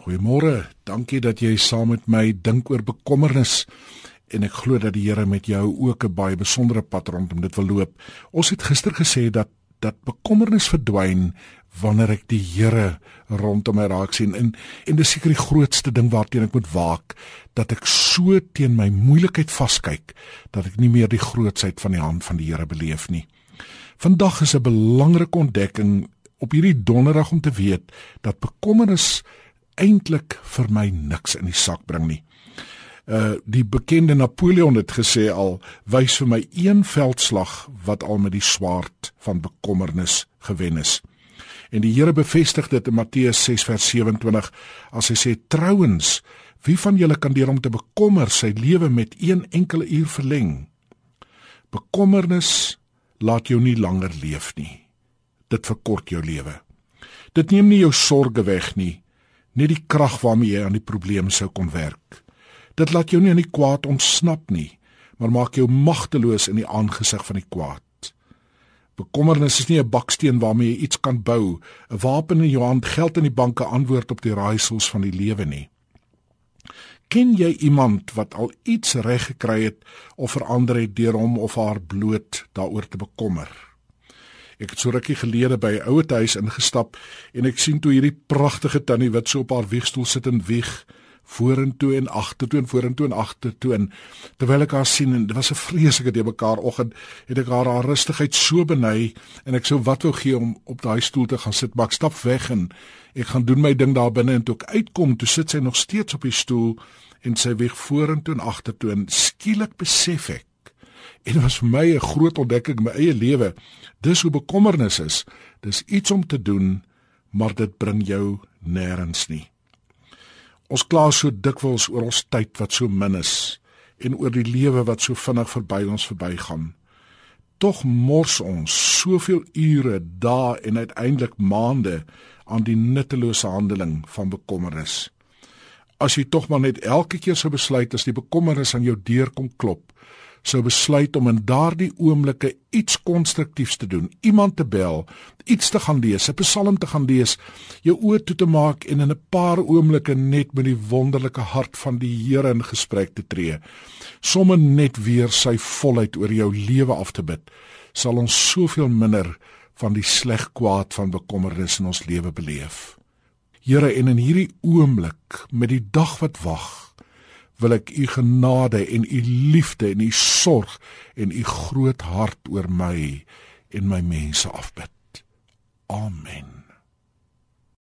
Goeiemôre. Dankie dat jy saam met my dink oor bekommernis en ek glo dat die Here met jou ook 'n baie besondere pad rondom dit wil loop. Ons het gister gesê dat dat bekommernis verdwyn wanneer ek die Here rondom my raak sien en en dis seker die grootste ding waarteen ek moet waak dat ek so teen my moeilikheid vaskyk dat ek nie meer die grootsheid van die hand van die Here beleef nie. Vandag is 'n belangrike ontdekking op hierdie donderdag om te weet dat bekommernis eintlik vir my niks in die sak bring nie. Uh die bekende Napoleon het gesê al wys vir my een veldslag wat al met die swaard van bekommernis gewen is. En die Here bevestig dit in Matteus 6 vers 27 as hy sê trouens wie van julle kan deur om te bekommer sy lewe met een enkele uur verleng? Bekommernis laat jou nie langer leef nie. Dit verkort jou lewe. Dit neem nie jou sorges weg nie, net die krag waarmee jy aan die probleem sou kon werk. Dit laat jou nie aan die kwaad ontsnap nie, maar maak jou magteloos in die aangesig van die kwaad. Bekommernis is nie 'n baksteen waarmee jy iets kan bou, 'n wapen in jou hand, geld in die banke antwoord op die raaisels van die lewe nie. Ken jy iemand wat al iets reg gekry het of verander het deur hom of haar bloot daaroor te bekommer? Ek het so rukkie gelede by 'n ouete huis ingestap en ek sien toe hierdie pragtige tannie wat so op haar wiegstoel sit en wieg vorentoe en agtertoe en vorentoe en agtertoe en terwyl ek haar sien en dit was 'n vreeslike te mekaar oggend het ek haar haar rustigheid so beny en ek sou wat wou gee om op daai stoel te gaan sit maar ek stap weg en ek gaan doen my ding daar binne en toe ek uitkom toe sit sy nog steeds op die stoel en sy wieg vorentoe en agtertoe en skielik besef ek En was vir my 'n groot ontdekking in my eie lewe. Dis hoe bekommernis is. Dis iets om te doen, maar dit bring jou nêrens nie. Ons kla so dikwels oor ons tyd wat so min is en oor die lewe wat so vinnig verby ons verbygaan. Tog mors ons soveel ure, dae en uiteindelik maande aan die nuttelose handeling van bekommernis. As jy tog maar net elke keer sou besluit as die bekommernis aan jou deur kom klop, sou besluit om in daardie oomblikke iets konstruktiefs te doen, iemand te bel, iets te gaan lees, 'n psalm te gaan lees, jou oë toe te maak en in 'n paar oomblikke net met die wonderlike hart van die Here in gesprek te tree, sommer net weer sy volheid oor jou lewe af te bid, sal ons soveel minder van die sleg kwaad van bekommernis in ons lewe beleef. Here, en in hierdie oomblik met die dag wat wag, wil ek u genade en u liefde en u sorg en u groot hart oor my en my mense afbid. Amen.